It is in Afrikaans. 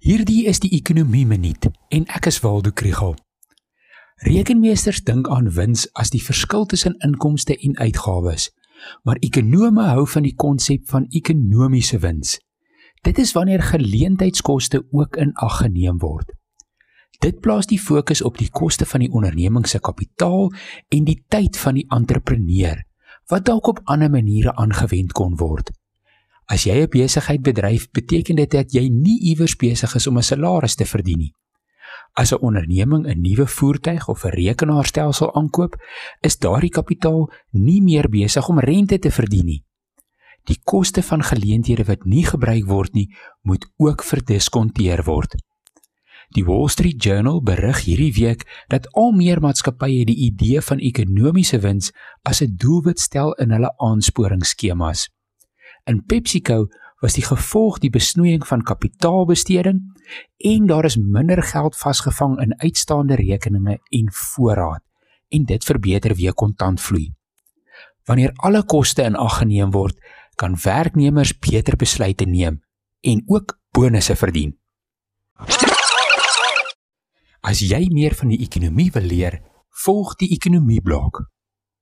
Hierdie is die ekonomie minuut en ek is Waldo Krugel. Rekenmeesters dink aan wins as die verskil tussen inkomste en uitgawes, maar ekonome hou van die konsep van ekonomiese wins. Dit is wanneer geleentheidskoste ook in ag geneem word. Dit plaas die fokus op die koste van die onderneming se kapitaal en die tyd van die entrepreneur wat dalk op ander maniere aangewend kon word. As jy 'n besigheid bedryf, beteken dit dat jy nie iewers besig is om 'n salaris te verdien nie. As 'n onderneming 'n nuwe voertuig of 'n rekenaarstelsel aankoop, is daardie kapitaal nie meer besig om rente te verdien nie. Die koste van geleenthede wat nie gebruik word nie, moet ook verdiskonteer word. Die Wall Street Journal berig hierdie week dat al meer maatskappye die idee van ekonomiese wins as 'n doelwit stel in hulle aansporingsskemas. In PepsiCo was die gevolg die besnoeiing van kapitaalbesteding en daar is minder geld vasgevang in uitstaande rekeninge en voorraad en dit verbeter weer kontantvloei. Wanneer alle koste in ag geneem word, kan werknemers beter besluite neem en ook bonusse verdien. As jy meer van die ekonomie wil leer, volg die ekonomie blok.